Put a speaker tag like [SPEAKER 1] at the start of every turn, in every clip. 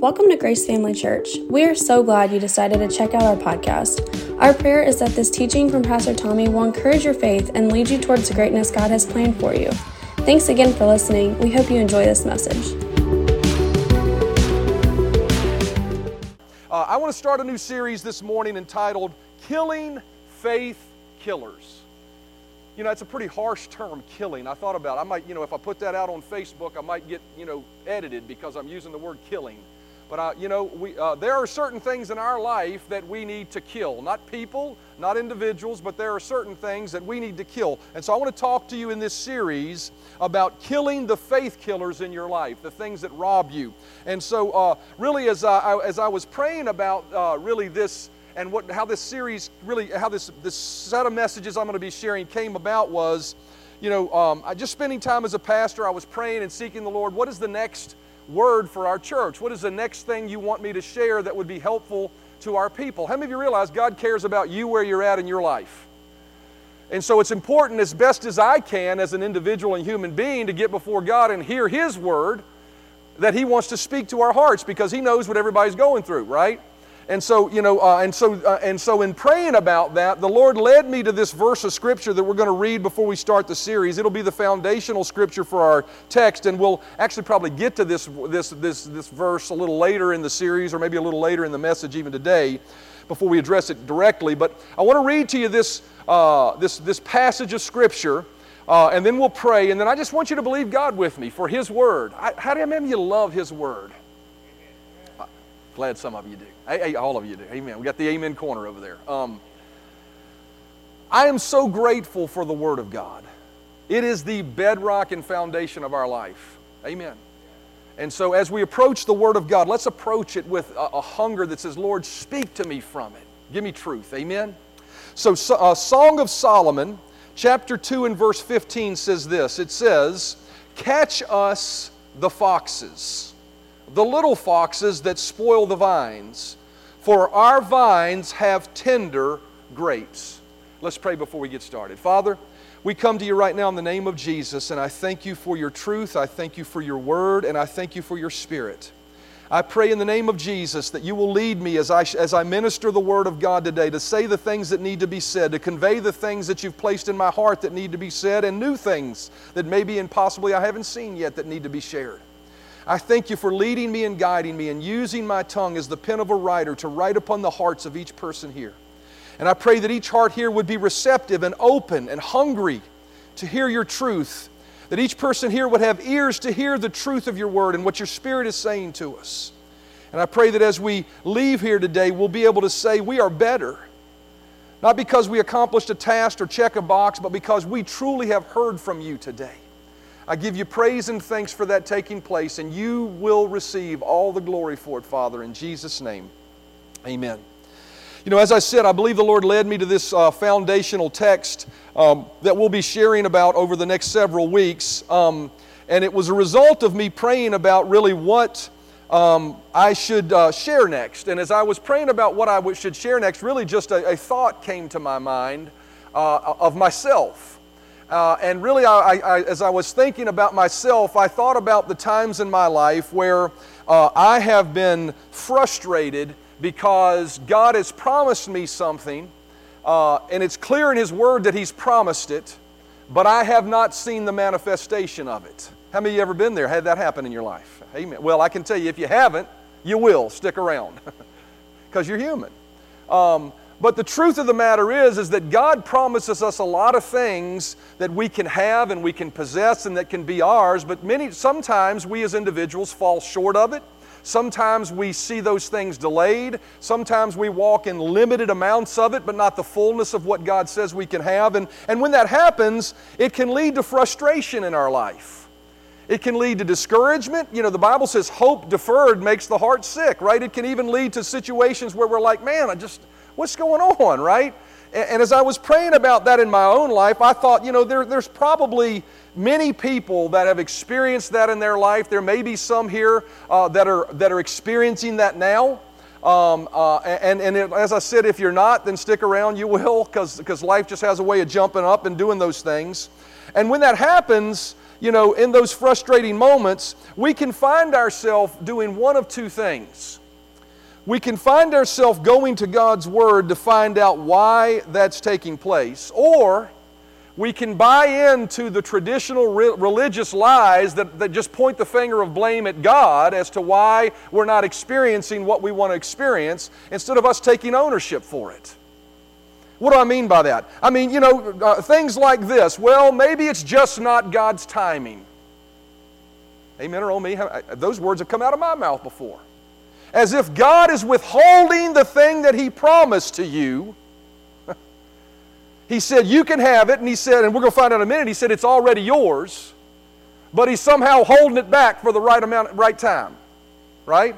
[SPEAKER 1] Welcome to Grace Family Church. We are so glad you decided to check out our podcast. Our prayer is that this teaching from Pastor Tommy will encourage your faith and lead you towards the greatness God has planned for you. Thanks again for listening. We hope you enjoy this message.
[SPEAKER 2] Uh, I want to start a new series this morning entitled Killing Faith Killers. You know, it's a pretty harsh term, killing. I thought about it. I might, you know, if I put that out on Facebook, I might get, you know, edited because I'm using the word killing. But, uh, you know, we, uh, there are certain things in our life that we need to kill. Not people, not individuals, but there are certain things that we need to kill. And so I want to talk to you in this series about killing the faith killers in your life, the things that rob you. And so, uh, really, as I, as I was praying about uh, really this and what, how this series really, how this, this set of messages I'm going to be sharing came about was, you know, um, I just spending time as a pastor, I was praying and seeking the Lord. What is the next word for our church? What is the next thing you want me to share that would be helpful to our people? How many of you realize God cares about you where you're at in your life? And so it's important, as best as I can, as an individual and human being, to get before God and hear His word that He wants to speak to our hearts because He knows what everybody's going through, right? And so, you know, uh, and so, uh, and so, in praying about that, the Lord led me to this verse of Scripture that we're going to read before we start the series. It'll be the foundational Scripture for our text, and we'll actually probably get to this, this, this, this verse a little later in the series, or maybe a little later in the message, even today, before we address it directly. But I want to read to you this, uh, this, this passage of Scripture. Uh, and then we'll pray, and then I just want you to believe God with me for His Word. I, how do many of you love His Word? Glad some of you do. Hey, all of you do. Amen. We got the amen corner over there. Um, I am so grateful for the Word of God. It is the bedrock and foundation of our life. Amen. And so, as we approach the Word of God, let's approach it with a, a hunger that says, Lord, speak to me from it. Give me truth. Amen. So, uh, Song of Solomon, chapter 2 and verse 15 says this it says, Catch us the foxes the little foxes that spoil the vines, for our vines have tender grapes. Let's pray before we get started. Father, we come to you right now in the name of Jesus, and I thank you for your truth, I thank you for your word, and I thank you for your spirit. I pray in the name of Jesus that you will lead me as I, as I minister the Word of God today to say the things that need to be said, to convey the things that you've placed in my heart that need to be said, and new things that maybe and possibly I haven't seen yet that need to be shared. I thank you for leading me and guiding me and using my tongue as the pen of a writer to write upon the hearts of each person here. And I pray that each heart here would be receptive and open and hungry to hear your truth. That each person here would have ears to hear the truth of your word and what your spirit is saying to us. And I pray that as we leave here today, we'll be able to say we are better. Not because we accomplished a task or check a box, but because we truly have heard from you today. I give you praise and thanks for that taking place, and you will receive all the glory for it, Father, in Jesus' name. Amen. You know, as I said, I believe the Lord led me to this uh, foundational text um, that we'll be sharing about over the next several weeks. Um, and it was a result of me praying about really what um, I should uh, share next. And as I was praying about what I should share next, really just a, a thought came to my mind uh, of myself. Uh, and really, I, I, as I was thinking about myself, I thought about the times in my life where uh, I have been frustrated because God has promised me something, uh, and it's clear in His Word that He's promised it, but I have not seen the manifestation of it. How many of you ever been there? Had that happen in your life? Amen. Well, I can tell you, if you haven't, you will. Stick around because you're human. Um, but the truth of the matter is, is that God promises us a lot of things that we can have and we can possess and that can be ours, but many, sometimes we as individuals fall short of it. Sometimes we see those things delayed. Sometimes we walk in limited amounts of it, but not the fullness of what God says we can have. And, and when that happens, it can lead to frustration in our life. It can lead to discouragement. You know, the Bible says hope deferred makes the heart sick, right? It can even lead to situations where we're like, man, I just, what's going on, right? And, and as I was praying about that in my own life, I thought, you know, there, there's probably many people that have experienced that in their life. There may be some here uh, that, are, that are experiencing that now. Um, uh, and, and as I said, if you're not, then stick around, you will, because because life just has a way of jumping up and doing those things. And when that happens, you know, in those frustrating moments, we can find ourselves doing one of two things. We can find ourselves going to God's Word to find out why that's taking place, or we can buy into the traditional re- religious lies that, that just point the finger of blame at God as to why we're not experiencing what we want to experience instead of us taking ownership for it. What do I mean by that? I mean, you know, uh, things like this. Well, maybe it's just not God's timing. Amen or oh me. Those words have come out of my mouth before. As if God is withholding the thing that He promised to you he said, You can have it. And he said, and we're going to find out in a minute, he said, It's already yours. But he's somehow holding it back for the right amount, right time. Right?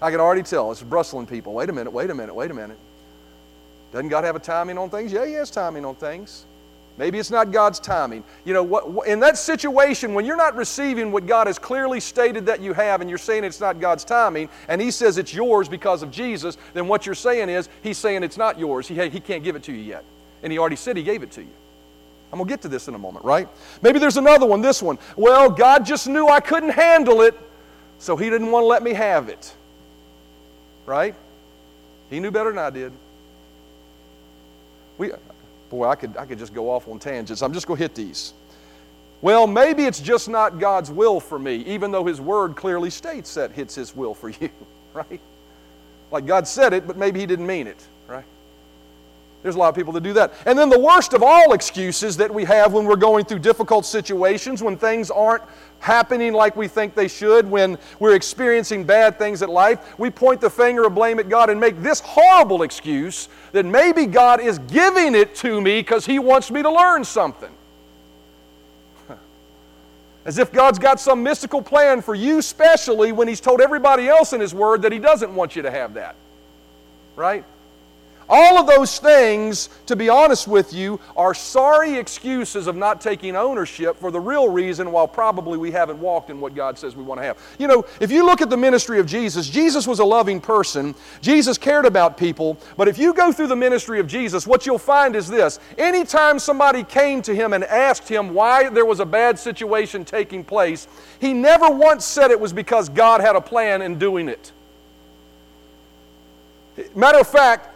[SPEAKER 2] I can already tell. It's bristling people. Wait a minute, wait a minute, wait a minute. Doesn't God have a timing on things? Yeah, He has timing on things. Maybe it's not God's timing. You know, what, in that situation, when you're not receiving what God has clearly stated that you have and you're saying it's not God's timing, and He says it's yours because of Jesus, then what you're saying is He's saying it's not yours. He, he can't give it to you yet. And he already said he gave it to you. I'm going to get to this in a moment, right? Maybe there's another one, this one. Well, God just knew I couldn't handle it, so he didn't want to let me have it. Right? He knew better than I did. We, boy, I could, I could just go off on tangents. I'm just going to hit these. Well, maybe it's just not God's will for me, even though His Word clearly states that it's His will for you, right? Like God said it, but maybe He didn't mean it, right? There's a lot of people that do that. And then the worst of all excuses that we have when we're going through difficult situations, when things aren't happening like we think they should, when we're experiencing bad things at life, we point the finger of blame at God and make this horrible excuse that maybe God is giving it to me because He wants me to learn something. As if God's got some mystical plan for you, specially when He's told everybody else in His Word that He doesn't want you to have that. Right? All of those things, to be honest with you, are sorry excuses of not taking ownership for the real reason while probably we haven't walked in what God says we want to have. You know, if you look at the ministry of Jesus, Jesus was a loving person. Jesus cared about people. But if you go through the ministry of Jesus, what you'll find is this anytime somebody came to him and asked him why there was a bad situation taking place, he never once said it was because God had a plan in doing it. Matter of fact,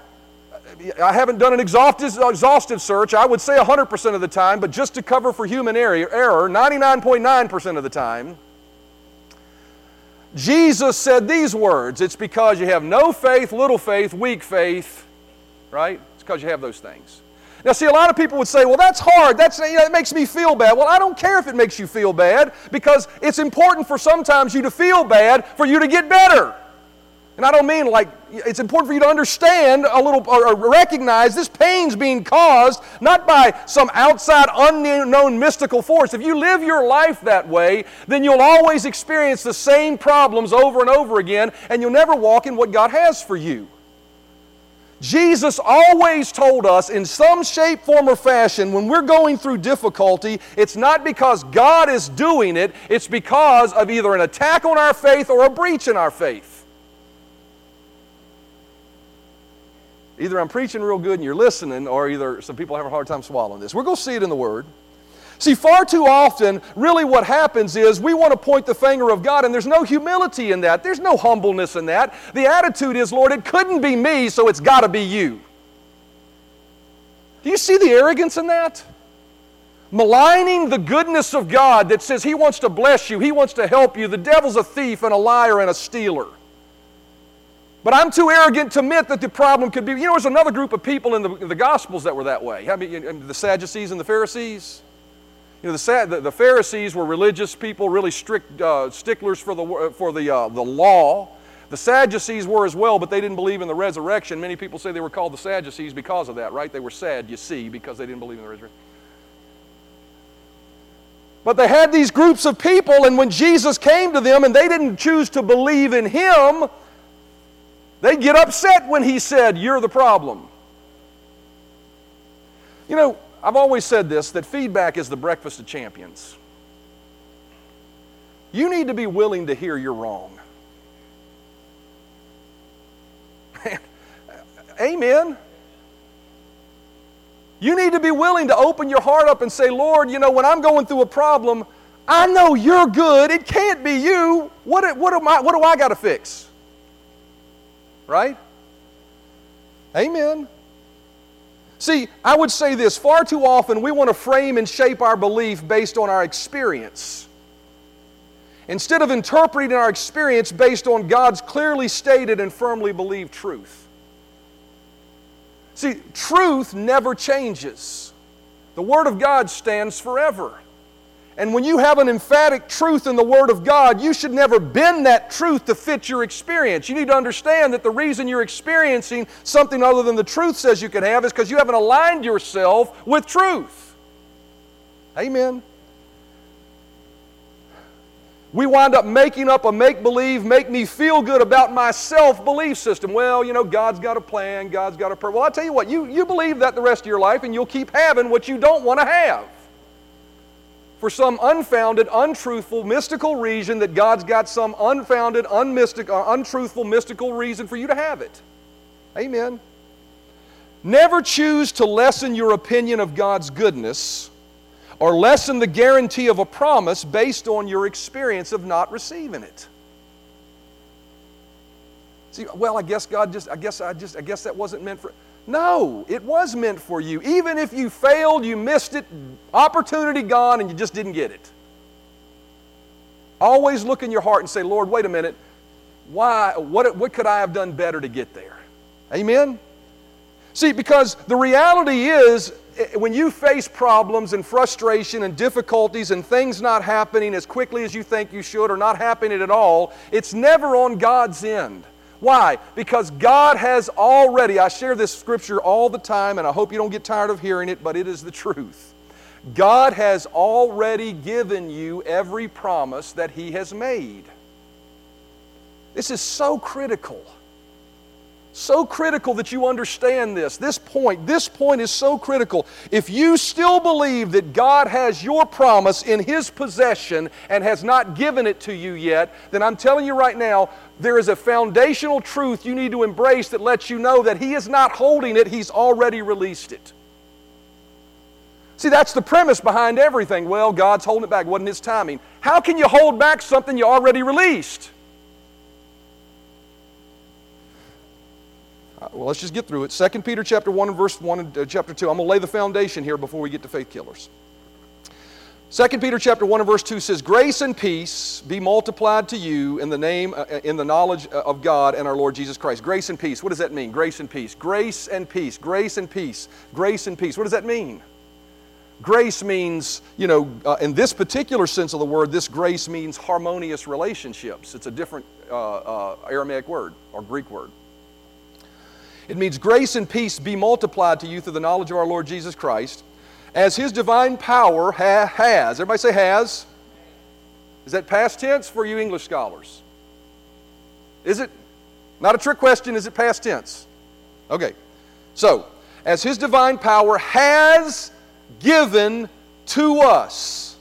[SPEAKER 2] I haven't done an exhaustive, exhaustive search. I would say 100% of the time, but just to cover for human error, 99.9% of the time, Jesus said these words It's because you have no faith, little faith, weak faith, right? It's because you have those things. Now, see, a lot of people would say, well, that's hard. That's, you know, it makes me feel bad. Well, I don't care if it makes you feel bad because it's important for sometimes you to feel bad for you to get better. And I don't mean like, it's important for you to understand a little, or recognize this pain's being caused not by some outside unknown mystical force. If you live your life that way, then you'll always experience the same problems over and over again, and you'll never walk in what God has for you. Jesus always told us in some shape, form, or fashion when we're going through difficulty, it's not because God is doing it, it's because of either an attack on our faith or a breach in our faith. Either I'm preaching real good and you're listening, or either some people have a hard time swallowing this. We're going to see it in the Word. See, far too often, really what happens is we want to point the finger of God, and there's no humility in that. There's no humbleness in that. The attitude is, Lord, it couldn't be me, so it's got to be you. Do you see the arrogance in that? Maligning the goodness of God that says He wants to bless you, He wants to help you. The devil's a thief and a liar and a stealer. But I'm too arrogant to admit that the problem could be. You know, there's another group of people in the, in the Gospels that were that way. I mean, the Sadducees and the Pharisees. You know, the, the, the Pharisees were religious people, really strict uh, sticklers for the, for the, uh, the law. The Sadducees were as well, but they didn't believe in the resurrection. Many people say they were called the Sadducees because of that, right? They were sad, you see, because they didn't believe in the resurrection. But they had these groups of people, and when Jesus came to them and they didn't choose to believe in Him, They'd get upset when he said, You're the problem. You know, I've always said this that feedback is the breakfast of champions. You need to be willing to hear you're wrong. Amen. You need to be willing to open your heart up and say, Lord, you know, when I'm going through a problem, I know you're good. It can't be you. What, what, am I, what do I got to fix? Right? Amen. See, I would say this far too often we want to frame and shape our belief based on our experience. Instead of interpreting our experience based on God's clearly stated and firmly believed truth. See, truth never changes. The Word of God stands forever. And when you have an emphatic truth in the Word of God, you should never bend that truth to fit your experience. You need to understand that the reason you're experiencing something other than the truth says you can have is because you haven't aligned yourself with truth. Amen. We wind up making up a make believe, make me feel good about myself belief system. Well, you know, God's got a plan, God's got a purpose. Well, I'll tell you what, you, you believe that the rest of your life, and you'll keep having what you don't want to have for some unfounded, untruthful, mystical reason that God's got some unfounded, unmystic, uh, untruthful, mystical reason for you to have it. Amen. Never choose to lessen your opinion of God's goodness or lessen the guarantee of a promise based on your experience of not receiving it. See, well, I guess God just, I guess I just, I guess that wasn't meant for. No, it was meant for you. Even if you failed, you missed it, opportunity gone, and you just didn't get it. Always look in your heart and say, Lord, wait a minute. Why, what, what could I have done better to get there? Amen? See, because the reality is, eh, when you face problems and frustration and difficulties and things not happening as quickly as you think you should or not happening at all, it's never on God's end. Why? Because God has already, I share this scripture all the time, and I hope you don't get tired of hearing it, but it is the truth. God has already given you every promise that He has made. This is so critical. So critical that you understand this. This point, this point is so critical. If you still believe that God has your promise in His possession and has not given it to you yet, then I'm telling you right now, there is a foundational truth you need to embrace that lets you know that He is not holding it, He's already released it. See, that's the premise behind everything. Well, God's holding it back. Wasn't His timing. How can you hold back something you already released? Uh, well, let's just get through it. 2 Peter chapter 1 and verse 1 and uh, chapter 2. I'm going to lay the foundation here before we get to faith killers. 2 Peter chapter 1 and verse 2 says, Grace and peace be multiplied to you in the name, uh, in the knowledge uh, of God and our Lord Jesus Christ. Grace and peace. What does that mean? Grace and peace. Grace and peace. Grace and peace. Grace and peace. What does that mean? Grace means, you know, uh, in this particular sense of the word, this grace means harmonious relationships. It's a different uh, uh, Aramaic word or Greek word. It means grace and peace be multiplied to you through the knowledge of our Lord Jesus Christ, as His divine power ha- has. Everybody say has. Is that past tense for you English scholars? Is it? Not a trick question, is it past tense? Okay. So, as His divine power has given to us.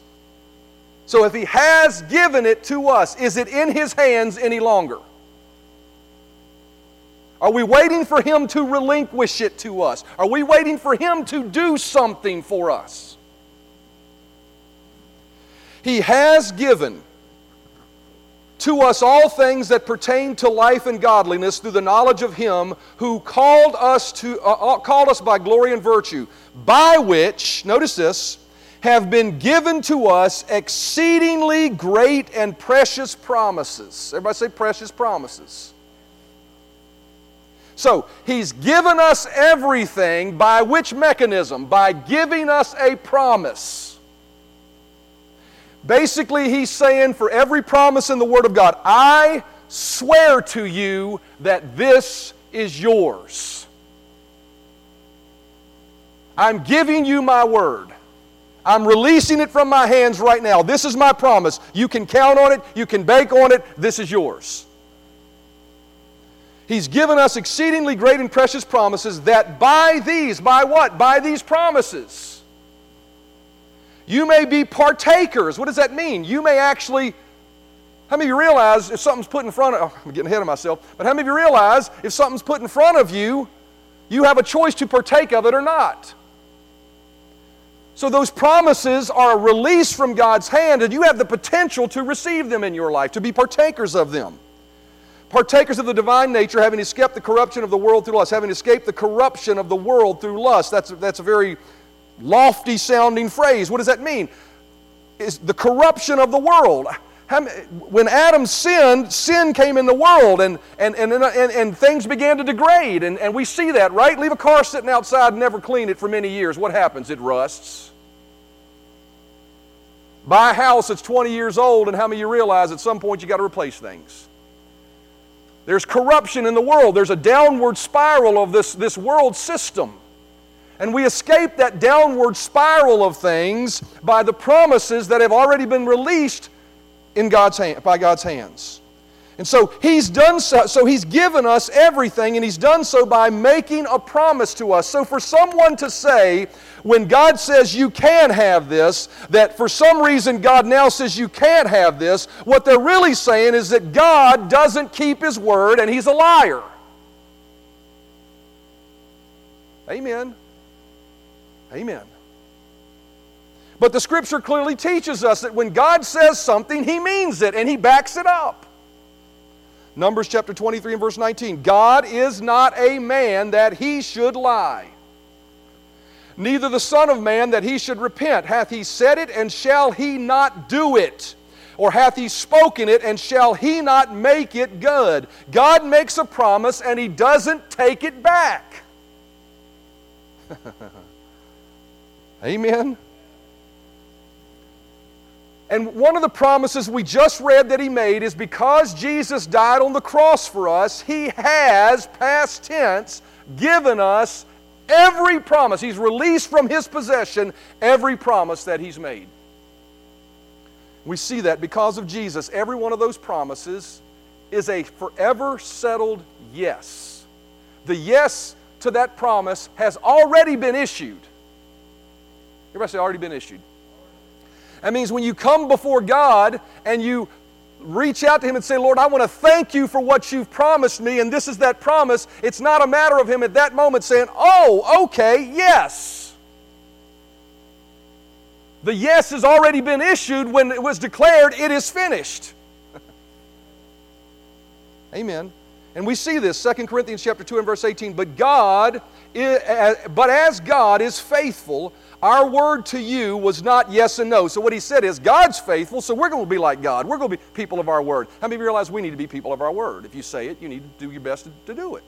[SPEAKER 2] So, if He has given it to us, is it in His hands any longer? Are we waiting for Him to relinquish it to us? Are we waiting for Him to do something for us? He has given to us all things that pertain to life and godliness through the knowledge of Him who called us to uh, uh called us by glory and virtue, by which notice this have been given to us exceedingly great and precious promises. Everybody say precious promises. So, He's given us everything by which mechanism? By giving us a promise. Basically, He's saying for every promise in the Word of God, I swear to you that this is yours. I'm giving you my word. I'm releasing it from my hands right now. This is my promise. You can count on it, you can bank on it. This is yours. He's given us exceedingly great and precious promises that by these, by what? By these promises, you may be partakers. What does that mean? You may actually, how many of you realize if something's put in front of, oh, I'm getting ahead of myself, but how many of you realize if something's put in front of you, you have a choice to partake of it or not? So those promises are a release from God's hand, and you have the potential to receive them in your life, to be partakers of them. Partakers of the divine nature, having escaped the corruption of the world through lust, having escaped the corruption of the world through lust. That's, that's a very lofty sounding phrase. What does that mean? Is the corruption of the world. When Adam sinned, sin came in the world and, and, and, and, and things began to degrade. And, and we see that, right? Leave a car sitting outside and never clean it for many years. What happens? It rusts. Buy a house that's 20 years old, and how many you realize at some point you got to replace things? There's corruption in the world. There's a downward spiral of this, this world system. And we escape that downward spiral of things by the promises that have already been released in God's hand, by God's hands. And so he's done so, so he's given us everything, and he's done so by making a promise to us. So for someone to say, when God says you can have this, that for some reason God now says you can't have this, what they're really saying is that God doesn't keep his word and he's a liar. Amen. Amen. But the scripture clearly teaches us that when God says something, he means it and he backs it up. Numbers chapter 23 and verse 19 God is not a man that he should lie, neither the Son of Man that he should repent. Hath he said it, and shall he not do it? Or hath he spoken it, and shall he not make it good? God makes a promise, and he doesn't take it back. Amen. And one of the promises we just read that he made is because Jesus died on the cross for us, he has, past tense, given us every promise. He's released from his possession every promise that he's made. We see that because of Jesus, every one of those promises is a forever settled yes. The yes to that promise has already been issued. Everybody say, already been issued. That means when you come before God and you reach out to Him and say, Lord, I want to thank you for what you've promised me, and this is that promise, it's not a matter of Him at that moment saying, Oh, okay, yes. The yes has already been issued when it was declared, It is finished. Amen. And we see this, 2 Corinthians chapter 2 and verse 18. But God, uh, but as God is faithful, our word to you was not yes and no. So what he said is, God's faithful, so we're going to be like God. We're going to be people of our word. How many of you realize we need to be people of our word? If you say it, you need to do your best to, to do it.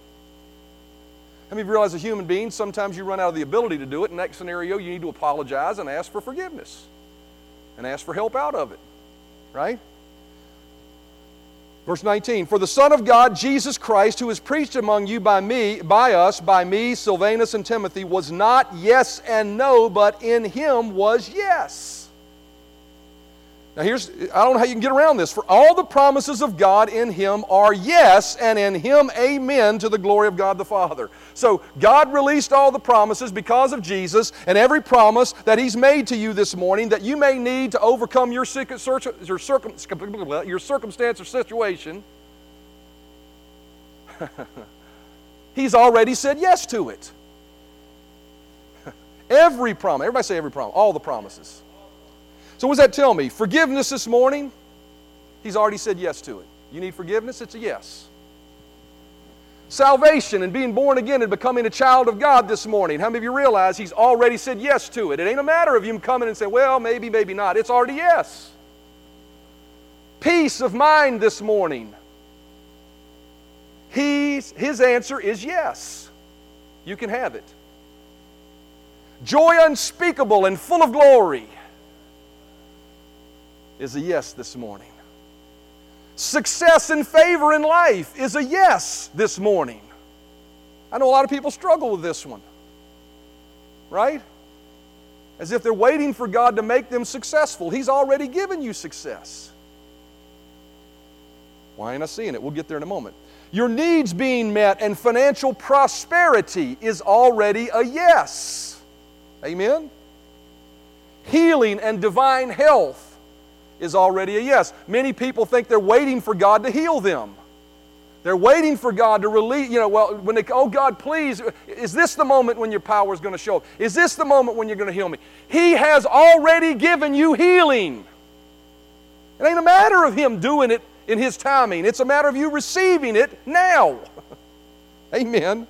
[SPEAKER 2] How many of you realize as human beings, sometimes you run out of the ability to do it. In that scenario, you need to apologize and ask for forgiveness and ask for help out of it. Right? Verse 19, For the Son of God, Jesus Christ, who is preached among you by me, by us, by me, Silvanus and Timothy, was not yes and no, but in him was yes. Now, here's, I don't know how you can get around this. For all the promises of God in Him are yes, and in Him amen to the glory of God the Father. So, God released all the promises because of Jesus, and every promise that He's made to you this morning that you may need to overcome your, your, your circumstance or situation, He's already said yes to it. every promise, everybody say every promise, all the promises. So, what does that tell me? Forgiveness this morning, he's already said yes to it. You need forgiveness? It's a yes. Salvation and being born again and becoming a child of God this morning. How many of you realize he's already said yes to it? It ain't a matter of him coming and saying, well, maybe, maybe not. It's already yes. Peace of mind this morning. He's, his answer is yes. You can have it. Joy unspeakable and full of glory is a yes this morning. Success and favor in life is a yes this morning. I know a lot of people struggle with this one, right? As if they're waiting for God to make them successful. He's already given you success. Why ain't I seeing it? We'll get there in a moment. Your needs being met and financial prosperity is already a yes. Amen? Healing and divine health is already a yes. Many people think they're waiting for God to heal them. They're waiting for God to release, you know, well, when they, oh God, please, is this the moment when your power is going to show? Is this the moment when you're going to heal me? He has already given you healing. It ain't a matter of Him doing it in His timing, it's a matter of you receiving it now. Amen.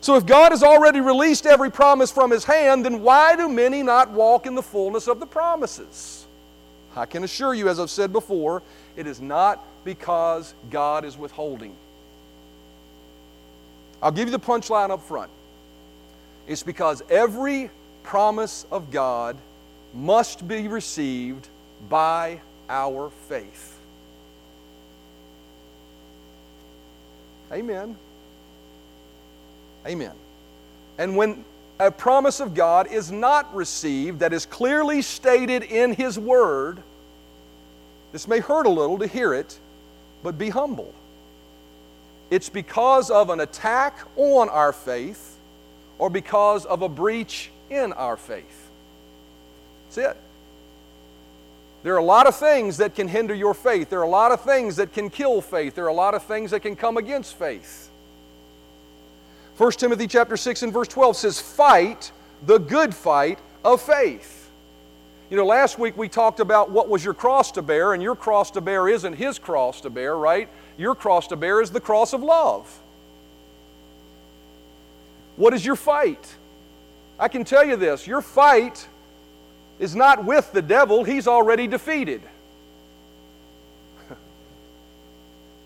[SPEAKER 2] So if God has already released every promise from His hand, then why do many not walk in the fullness of the promises? I can assure you, as I've said before, it is not because God is withholding. I'll give you the punchline up front. It's because every promise of God must be received by our faith. Amen. Amen. And when a promise of God is not received that is clearly stated in His Word, this may hurt a little to hear it, but be humble. It's because of an attack on our faith or because of a breach in our faith. That's it. There are a lot of things that can hinder your faith. There are a lot of things that can kill faith. There are a lot of things that can come against faith. 1 Timothy chapter 6 and verse 12 says, "Fight the good fight of faith." You know, last week we talked about what was your cross to bear, and your cross to bear isn't his cross to bear, right? Your cross to bear is the cross of love. What is your fight? I can tell you this your fight is not with the devil, he's already defeated.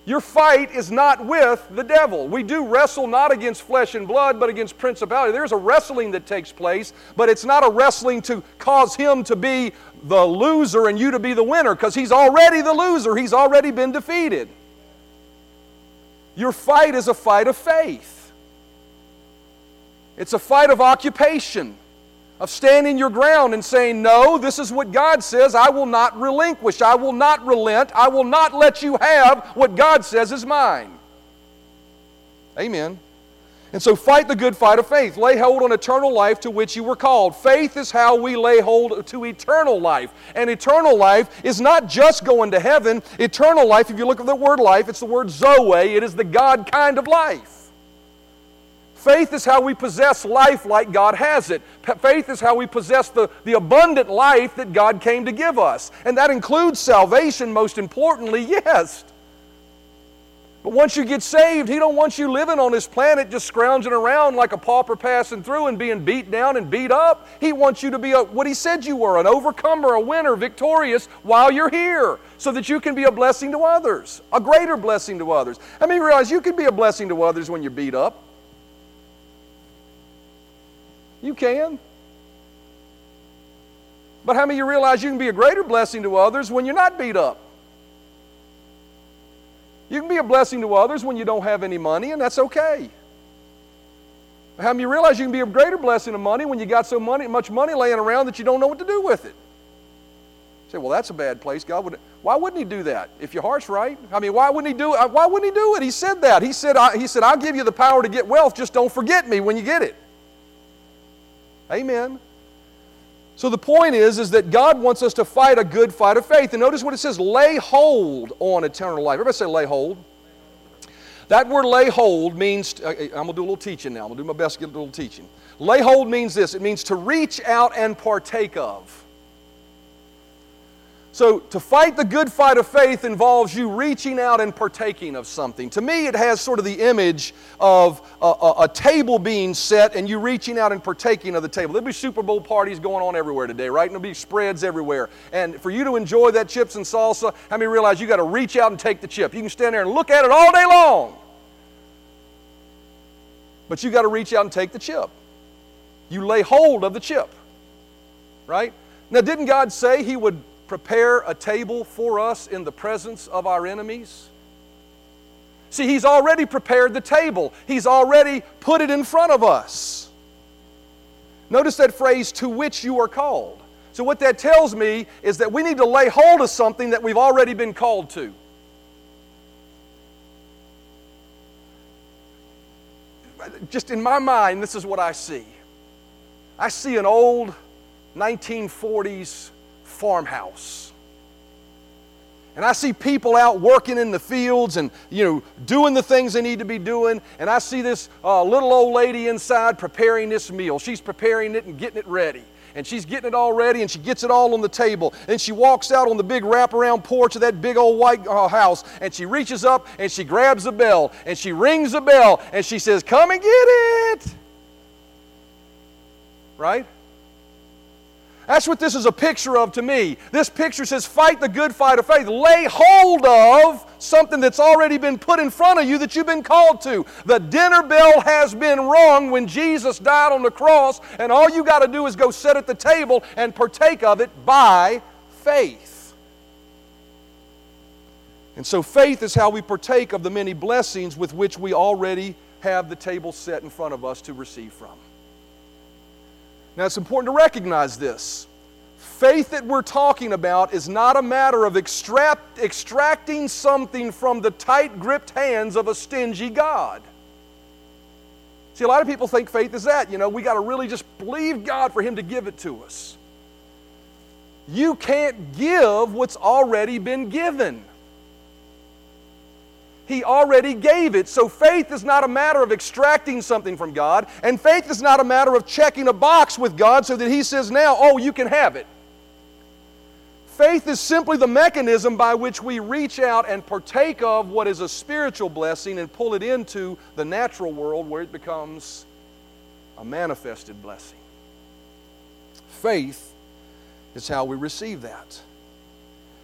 [SPEAKER 2] Your fight is not with the devil. We do wrestle not against flesh and blood, but against principality. There's a wrestling that takes place, but it's not a wrestling to cause him to be the loser and you to be the winner, because he's already the loser. He's already been defeated. Your fight is a fight of faith, it's a fight of occupation of standing your ground and saying, No, this is what God says. I will not relinquish. I will not relent. I will not let you have what God says is mine. Amen. And so fight the good fight of faith. Lay hold on eternal life to which you were called. Faith is how we lay hold to eternal life. And eternal life is not just going to heaven. Eternal life, if you look at the word life, it's the word Zoe. It is the God kind of life. Faith is how we possess life like God has it. Faith is how we possess the, the abundant life that God came to give us. And that includes salvation, most importantly, yes. But once you get saved, He don't want you living on this planet just scrounging around like a pauper passing through and being beat down and beat up. He wants you to be a, what He said you were an overcomer, a winner, victorious while you're here so that you can be a blessing to others, a greater blessing to others. I mean, realize you can be a blessing to others when you're beat up. You can. But how many of you realize you can be a greater blessing to others when you're not beat up? You can be a blessing to others when you don't have any money, and that's okay. How many of you realize you can be a greater blessing of money when you got so money, much money laying around that you don't know what to do with it? You say, well, that's a bad place. God would. Why wouldn't He do that if your heart's right? I mean, why wouldn't He do it? Why wouldn't He do it? He said that. He said, I, He said, I'll give you the power to get wealth. Just don't forget me when you get it. Amen. So the point is, is that God wants us to fight a good fight of faith. And notice what it says, lay hold on eternal life. Everybody say lay hold. That word lay hold means, uh, I'm going to do a little teaching now. I'm going to do my best to get a little teaching. Lay hold means this. It means to reach out and partake of. So, to fight the good fight of faith involves you reaching out and partaking of something. To me, it has sort of the image of a, a, a, table being set and you reaching out and partaking of the table. There'll be Super Bowl parties going on everywhere today, right? And there'll be spreads everywhere. And for you to enjoy that chips and salsa, how many realize you got to reach out and take the chip? You can stand there and look at it all day long. But you got to reach out and take the chip. You lay hold of the chip, right? Now, didn't God say He would prepare a table for us in the presence of our enemies? See, He's already prepared the table, He's already put it in front of us. Notice that phrase, to which you are called. So, what that tells me is that we need to lay hold of something that we've already been called to. Just in my mind, this is what I see. I see an old 1940s farmhouse. And I see people out working in the fields and, you know, doing the things they need to be doing. And I see this uh, little old lady inside preparing this meal. She's preparing it and getting it ready. And she's getting it all ready and she gets it all on the table. And she walks out on the big wraparound porch of that big old white uh, house and she reaches up and she grabs a bell and she rings the bell and she says, Come and get it. Right? That's what this is a picture of to me. This picture says, fight the good fight of faith. Lay hold of something that's already been put in front of you that you've been called to. The dinner bell has been rung when Jesus died on the cross, and all you got to do is go sit at the table and partake of it by faith. And so, faith is how we partake of the many blessings with which we already have the table set in front of us to receive from. Now, it's important to recognize this. Faith that we're talking about is not a matter of extract, extracting something from the tight gripped hands of a stingy God. See, a lot of people think faith is that. You know, we got to really just believe God for Him to give it to us. You can't give what's already been given. He already gave it. So faith is not a matter of extracting something from God, and faith is not a matter of checking a box with God so that He says, now, oh, you can have it. Faith is simply the mechanism by which we reach out and partake of what is a spiritual blessing and pull it into the natural world where it becomes a manifested blessing. Faith is how we receive that.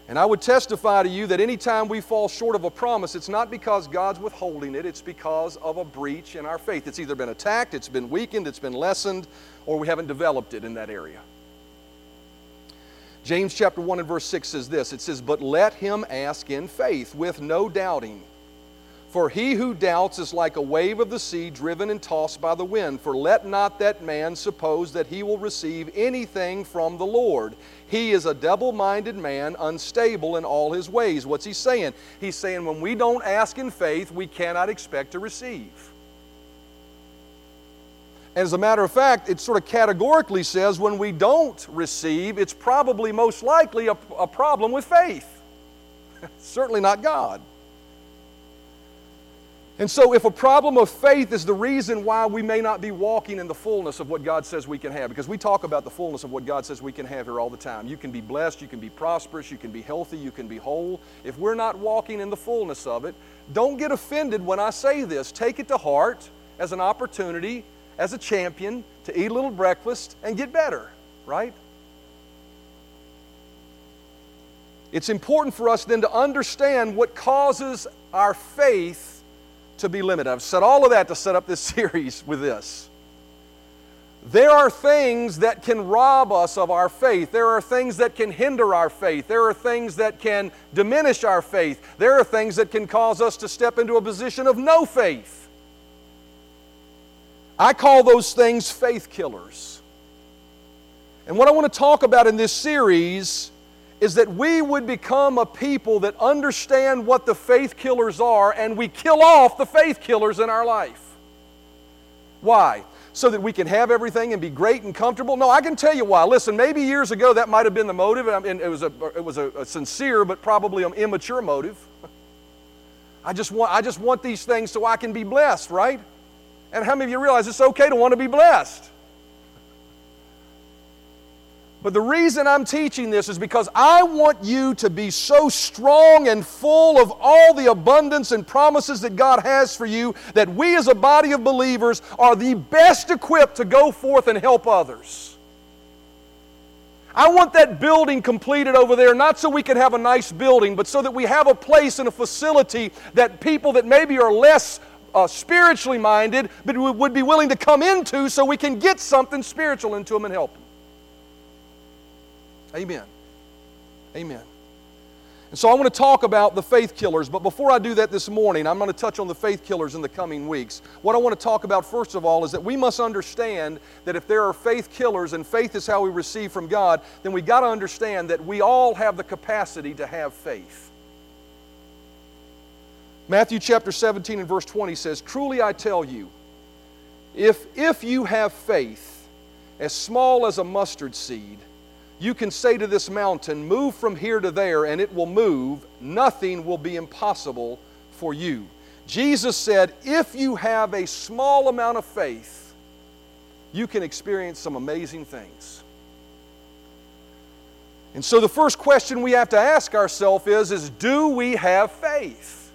[SPEAKER 2] And I would testify to you that anytime we fall short of a promise, it's not because God's withholding it, it's because of a breach in our faith. It's either been attacked, it's been weakened, it's been lessened, or we haven't developed it in that area. James chapter 1 and verse 6 says this it says, But let him ask in faith with no doubting. For he who doubts is like a wave of the sea driven and tossed by the wind. For let not that man suppose that he will receive anything from the Lord. He is a double minded man, unstable in all his ways. What's he saying? He's saying when we don't ask in faith, we cannot expect to receive. And as a matter of fact, it sort of categorically says when we don't receive, it's probably most likely a, a problem with faith. Certainly not God. And so, if a problem of faith is the reason why we may not be walking in the fullness of what God says we can have, because we talk about the fullness of what God says we can have here all the time. You can be blessed, you can be prosperous, you can be healthy, you can be whole. If we're not walking in the fullness of it, don't get offended when I say this. Take it to heart as an opportunity, as a champion, to eat a little breakfast and get better, right? It's important for us then to understand what causes our faith to be limited. I've said all of that to set up this series with this. There are things that can rob us of our faith. There are things that can hinder our faith. There are things that can diminish our faith. There are things that can cause us to step into a position of no faith. I call those things faith killers. And what I want to talk about in this series is that we would become a people that understand what the faith killers are and we kill off the faith killers in our life. Why? So that we can have everything and be great and comfortable? No, I can tell you why. Listen, maybe years ago that might have been the motive. Mean, it was, a, it was a, a sincere but probably an immature motive. I just, want, I just want these things so I can be blessed, right? And how many of you realize it's okay to want to be blessed? But the reason I'm teaching this is because I want you to be so strong and full of all the abundance and promises that God has for you that we as a body of believers are the best equipped to go forth and help others. I want that building completed over there, not so we can have a nice building, but so that we have a place and a facility that people that maybe are less uh, spiritually minded, but would be willing to come into so we can get something spiritual into them and help them. Amen. Amen. And so I want to talk about the faith killers, but before I do that this morning, I'm going to touch on the faith killers in the coming weeks. What I want to talk about first of all is that we must understand that if there are faith killers and faith is how we receive from God, then we've got to understand that we all have the capacity to have faith. Matthew chapter 17 and verse 20 says, Truly I tell you, if, if you have faith as small as a mustard seed, you can say to this mountain, Move from here to there, and it will move. Nothing will be impossible for you. Jesus said, If you have a small amount of faith, you can experience some amazing things. And so the first question we have to ask ourselves is, is do we have faith?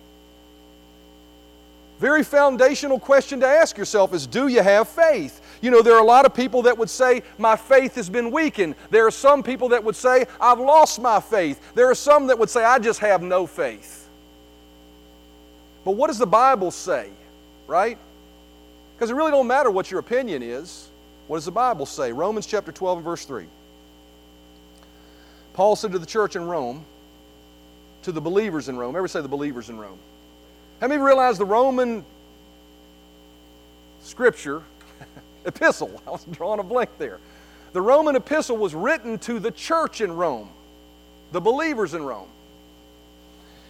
[SPEAKER 2] Very foundational question to ask yourself is do you have faith? You know, there are a lot of people that would say, My faith has been weakened. There are some people that would say, I've lost my faith. There are some that would say, I just have no faith. But what does the Bible say, right? Because it really don't matter what your opinion is. What does the Bible say? Romans chapter 12 and verse 3. Paul said to the church in Rome, to the believers in Rome, ever say the believers in Rome? How many realize the Roman scripture epistle. I was drawing a blank there. The Roman epistle was written to the church in Rome, the believers in Rome.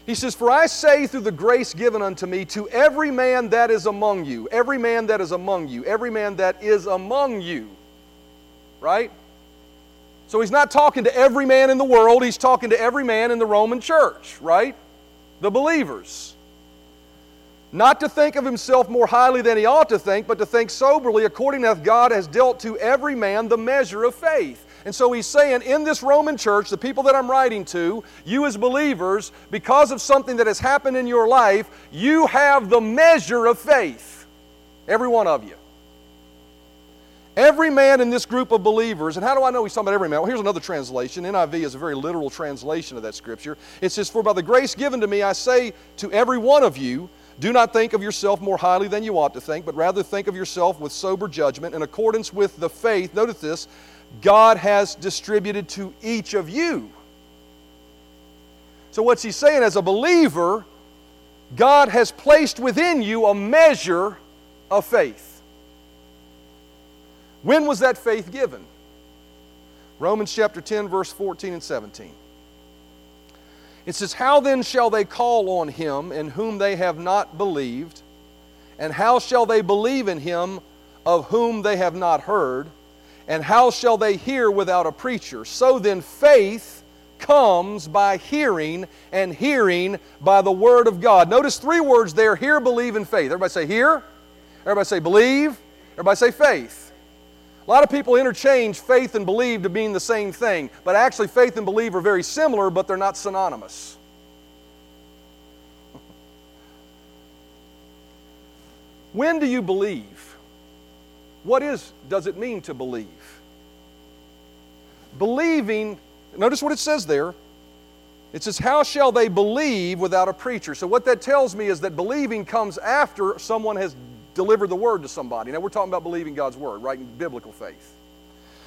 [SPEAKER 2] He says, For I say through the grace given unto me to every man that is among you, every man that is among you, every man that is among you. Right? So he's not talking to every man in the world, he's talking to every man in the Roman church, right? The believers. Not to think of himself more highly than he ought to think, but to think soberly according as God has dealt to every man the measure of faith. And so he's saying, in this Roman church, the people that I'm writing to, you as believers, because of something that has happened in your life, you have the measure of faith. Every one of you. Every man in this group of believers, and how do I know he's talking about every man? Well, here's another translation. NIV is a very literal translation of that scripture. It says, For by the grace given to me, I say to every one of you, do not think of yourself more highly than you ought to think, but rather think of yourself with sober judgment in accordance with the faith. Notice this God has distributed to each of you. So, what's he saying? As a believer, God has placed within you a measure of faith. When was that faith given? Romans chapter 10, verse 14 and 17. It says, How then shall they call on him in whom they have not believed? And how shall they believe in him of whom they have not heard? And how shall they hear without a preacher? So then, faith comes by hearing, and hearing by the word of God. Notice three words there hear, believe, and faith. Everybody say hear. Everybody say believe. Everybody say faith. A lot of people interchange faith and believe to mean the same thing, but actually, faith and believe are very similar, but they're not synonymous. when do you believe? What is does it mean to believe? Believing, notice what it says there. It says, How shall they believe without a preacher? So, what that tells me is that believing comes after someone has deliver the word to somebody. Now, we're talking about believing God's word, right? In biblical faith.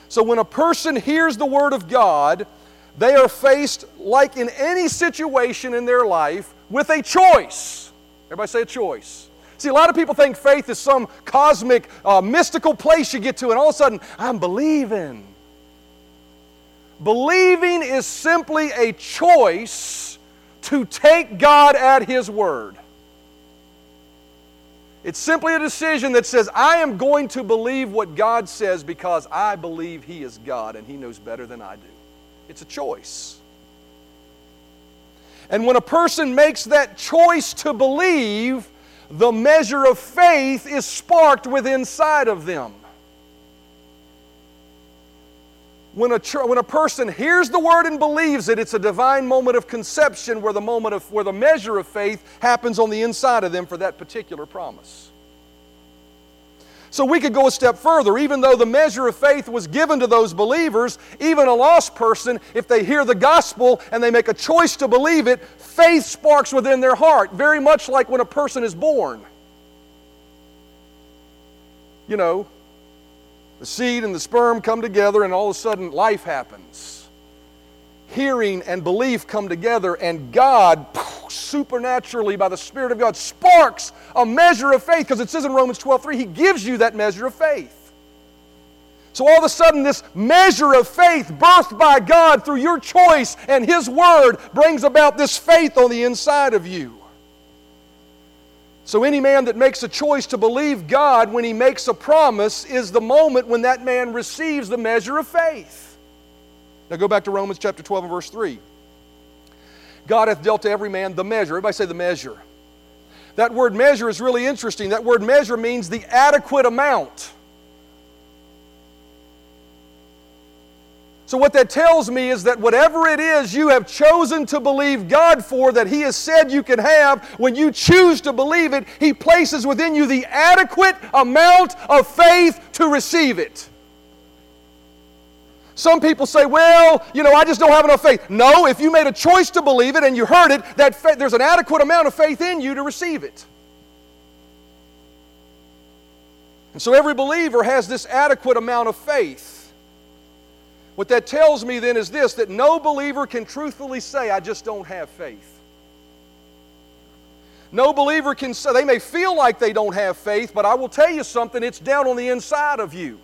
[SPEAKER 2] So, when a person hears the word of God, they are faced, like in any situation in their life, with a choice. Everybody say a choice. See, a lot of people think faith is some cosmic, uh, mystical place you get to, and all of a sudden, I'm believing. Believing is simply a choice to take God at His word. It's simply a decision that says, I am going to believe what God says because I believe He is God and He knows better than I do. It's a choice. And when a person makes that choice to believe, the measure of faith is sparked within inside of them. When a, when a person hears the word and believes it, it's a divine moment of conception where the moment of where the measure of faith happens on the inside of them for that particular promise. So we could go a step further. Even though the measure of faith was given to those believers, even a lost person, if they hear the gospel and they make a choice to believe it, faith sparks within their heart, very much like when a person is born. You know, the seed and the sperm come together, and all of a sudden life happens. Hearing and belief come together, and God supernaturally, by the Spirit of God, sparks a measure of faith. Because it says in Romans 12 3, He gives you that measure of faith. So all of a sudden, this measure of faith, birthed by God through your choice and His Word, brings about this faith on the inside of you. So, any man that makes a choice to believe God when he makes a promise is the moment when that man receives the measure of faith. Now go back to Romans chapter 12 and verse 3. God hath dealt to every man the measure. Everybody say the measure. That word measure is really interesting. That word measure means the adequate amount. So, what that tells me is that whatever it is you have chosen to believe God for, that He has said you can have, when you choose to believe it, He places within you the adequate amount of faith to receive it. Some people say, well, you know, I just don't have enough faith. No, if you made a choice to believe it and you heard it, that fa- there's an adequate amount of faith in you to receive it. And so every believer has this adequate amount of faith. What that tells me then is this that no believer can truthfully say, I just don't have faith. No believer can say, they may feel like they don't have faith, but I will tell you something, it's down on the inside of you.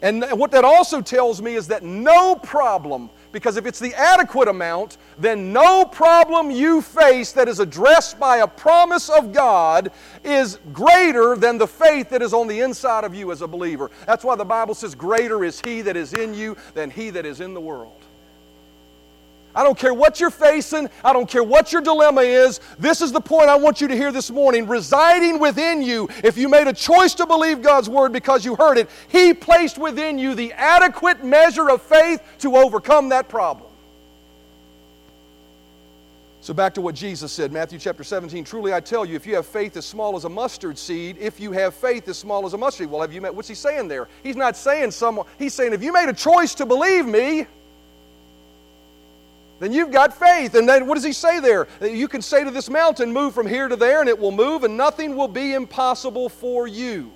[SPEAKER 2] And what that also tells me is that no problem, because if it's the adequate amount, then no problem you face that is addressed by a promise of God is greater than the faith that is on the inside of you as a believer. That's why the Bible says, Greater is He that is in you than He that is in the world. I don't care what you're facing. I don't care what your dilemma is. This is the point I want you to hear this morning. Residing within you, if you made a choice to believe God's word because you heard it, He placed within you the adequate measure of faith to overcome that problem. So, back to what Jesus said, Matthew chapter 17. Truly I tell you, if you have faith as small as a mustard seed, if you have faith as small as a mustard seed, well, have you met? What's he saying there? He's not saying someone, he's saying, if you made a choice to believe me, then you've got faith. And then what does he say there? You can say to this mountain, Move from here to there, and it will move, and nothing will be impossible for you.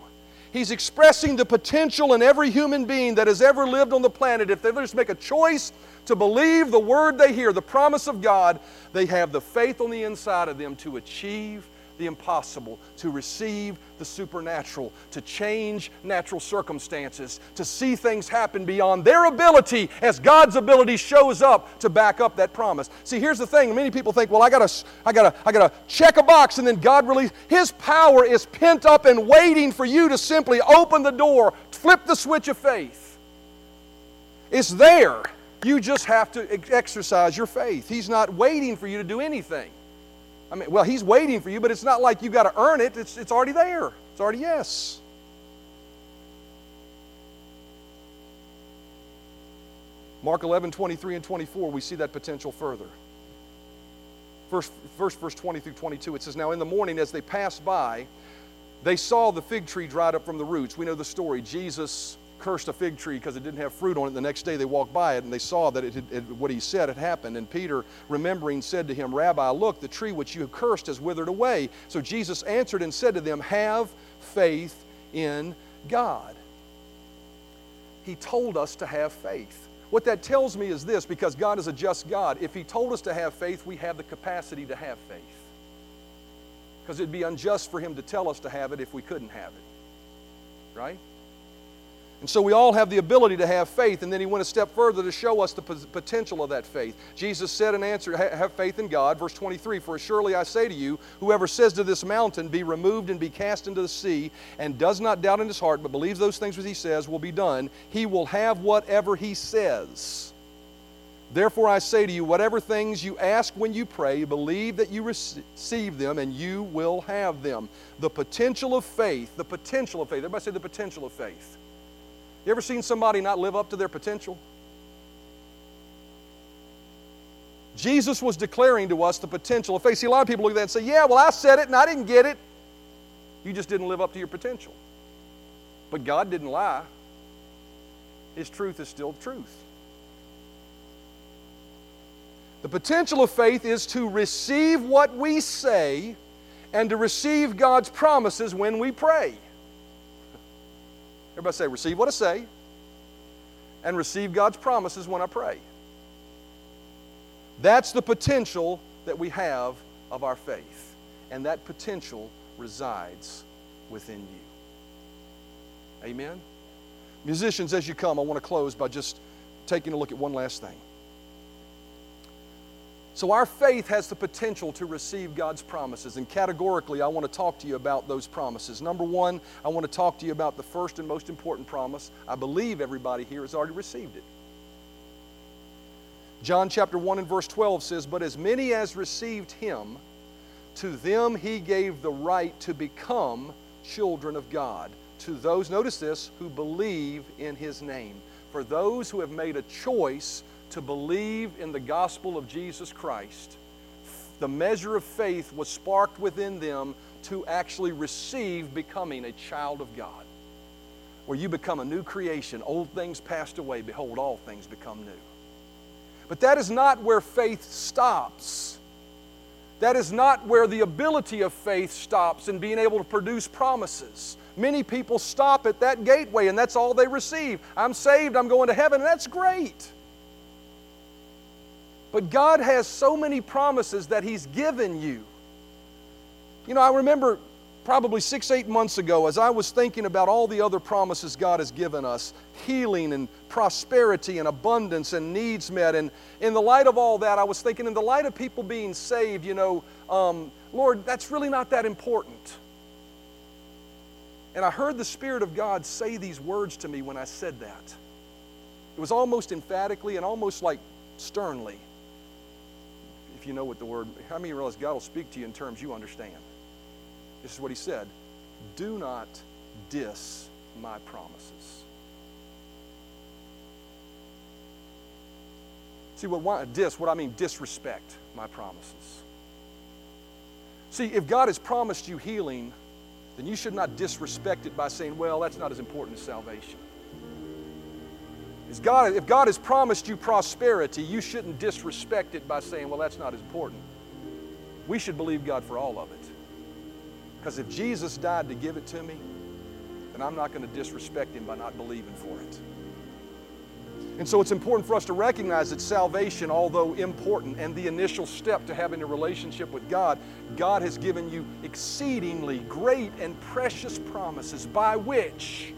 [SPEAKER 2] He's expressing the potential in every human being that has ever lived on the planet. If they just make a choice to believe the word they hear, the promise of God, they have the faith on the inside of them to achieve the impossible, to receive the supernatural, to change natural circumstances, to see things happen beyond their ability as God's ability shows up to back up that promise. See, here's the thing. Many people think, well, I gotta, I gotta, I gotta check a box and then God release. His power is pent up and waiting for you to simply open the door, flip the switch of faith. It's there. You just have to exercise your faith. He's not waiting for you to do anything. I mean, well, He's waiting for you, but it's not like you've got to earn it. It's, it's already there. It's already yes. Mark 11, 23 and 24, we see that potential further. First, first verse 20 through 22, it says, Now in the morning as they passed by, they saw the fig tree dried up from the roots. We know the story. Jesus cursed a fig tree because it didn't have fruit on it. The next day they walked by it and they saw that it had, it, what he said had happened. And Peter, remembering, said to him, Rabbi, look, the tree which you cursed has withered away. So Jesus answered and said to them, Have faith in God. He told us to have faith. What that tells me is this because God is a just God, if He told us to have faith, we have the capacity to have faith. Because it'd be unjust for Him to tell us to have it if we couldn't have it. Right? And so we all have the ability to have faith, and then he went a step further to show us the potential of that faith. Jesus said and answered, Have faith in God. Verse 23 For surely I say to you, whoever says to this mountain, Be removed and be cast into the sea, and does not doubt in his heart, but believes those things which he says will be done, he will have whatever he says. Therefore I say to you, whatever things you ask when you pray, believe that you receive them, and you will have them. The potential of faith, the potential of faith. Everybody say the potential of faith you ever seen somebody not live up to their potential? Jesus was declaring to us the potential of faith. See, a lot of people look at that and say, Yeah, well, I said it and I didn't get it. You just didn't live up to your potential. But God didn't lie, His truth is still truth. The potential of faith is to receive what we say and to receive God's promises when we pray. Everybody say, receive what I say and receive God's promises when I pray. That's the potential that we have of our faith. And that potential resides within you. Amen? Musicians, as you come, I want to close by just taking a look at one last thing. So, our faith has the potential to receive God's promises. And categorically, I want to talk to you about those promises. Number one, I want to talk to you about the first and most important promise. I believe everybody here has already received it. John chapter 1 and verse 12 says, But as many as received him, to them he gave the right to become children of God. To those, notice this, who believe in his name. For those who have made a choice to believe in the gospel of Jesus Christ, the measure of faith was sparked within them to actually receive becoming a child of God. Where you become a new creation, old things passed away, behold, all things become new. But that is not where faith stops. That is not where the ability of faith stops in being able to produce promises. Many people stop at that gateway and that's all they receive. I'm saved, I'm going to heaven, and that's great. But God has so many promises that He's given you. You know, I remember probably six, eight months ago, as I was thinking about all the other promises God has given us healing and prosperity and abundance and needs met. And in the light of all that, I was thinking, in the light of people being saved, you know, um, Lord, that's really not that important. And I heard the Spirit of God say these words to me when I said that. It was almost emphatically and almost like sternly you know what the word, how many realize God will speak to you in terms you understand? This is what he said Do not diss my promises. See, what dis, what I mean disrespect my promises. See, if God has promised you healing, then you should not disrespect it by saying, well, that's not as important as salvation. God, if God has promised you prosperity, you shouldn't disrespect it by saying, well, that's not as important. We should believe God for all of it. Because if Jesus died to give it to me, then I'm not going to disrespect Him by not believing for it. And so it's important for us to recognize that salvation, although important and the initial step to having a relationship with God, God has given you exceedingly great and precious promises by which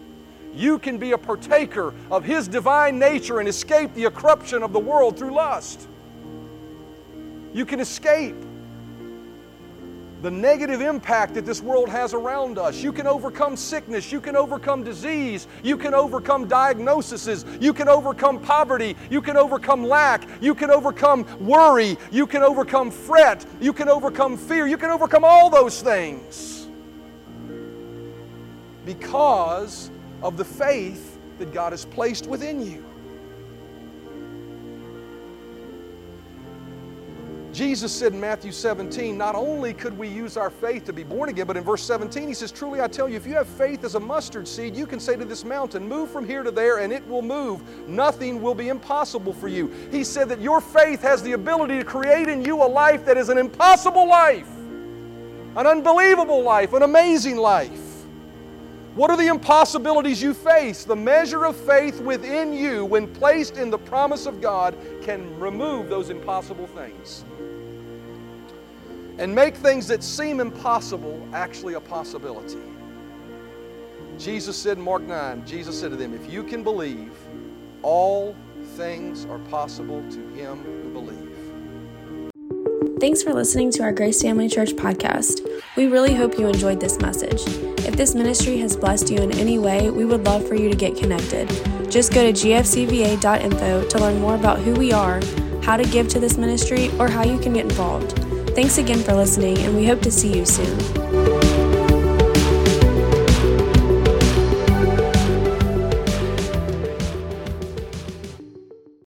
[SPEAKER 2] you can be a partaker of His divine nature and escape the corruption of the world through lust. You can escape the negative impact that this world has around us. You can overcome sickness. You can overcome disease. You can overcome diagnoses. You can overcome poverty. You can overcome lack. You can overcome worry. You can overcome fret. You can overcome fear. You can overcome all those things because of the faith that God has placed within you. Jesus said in Matthew 17, not only could we use our faith to be born again, but in verse 17 he says, Truly I tell you, if you have faith as a mustard seed, you can say to this mountain, Move from here to there, and it will move. Nothing will be impossible for you. He said that your faith has the ability to create in you a life that is an impossible life, an unbelievable life, an amazing life. What are the impossibilities you face? The measure of faith within you, when placed in the promise of God, can remove those impossible things and make things that seem impossible actually a possibility. Jesus said in Mark 9, Jesus said to them, If you can believe, all things are possible to him who believes.
[SPEAKER 1] Thanks for listening to our Grace Family Church podcast. We really hope you enjoyed this message. If this ministry has blessed you in any way, we would love for you to get connected. Just go to gfcva.info to learn more about who we are, how to give to this ministry, or how you can get involved. Thanks again for listening, and we hope to see you soon.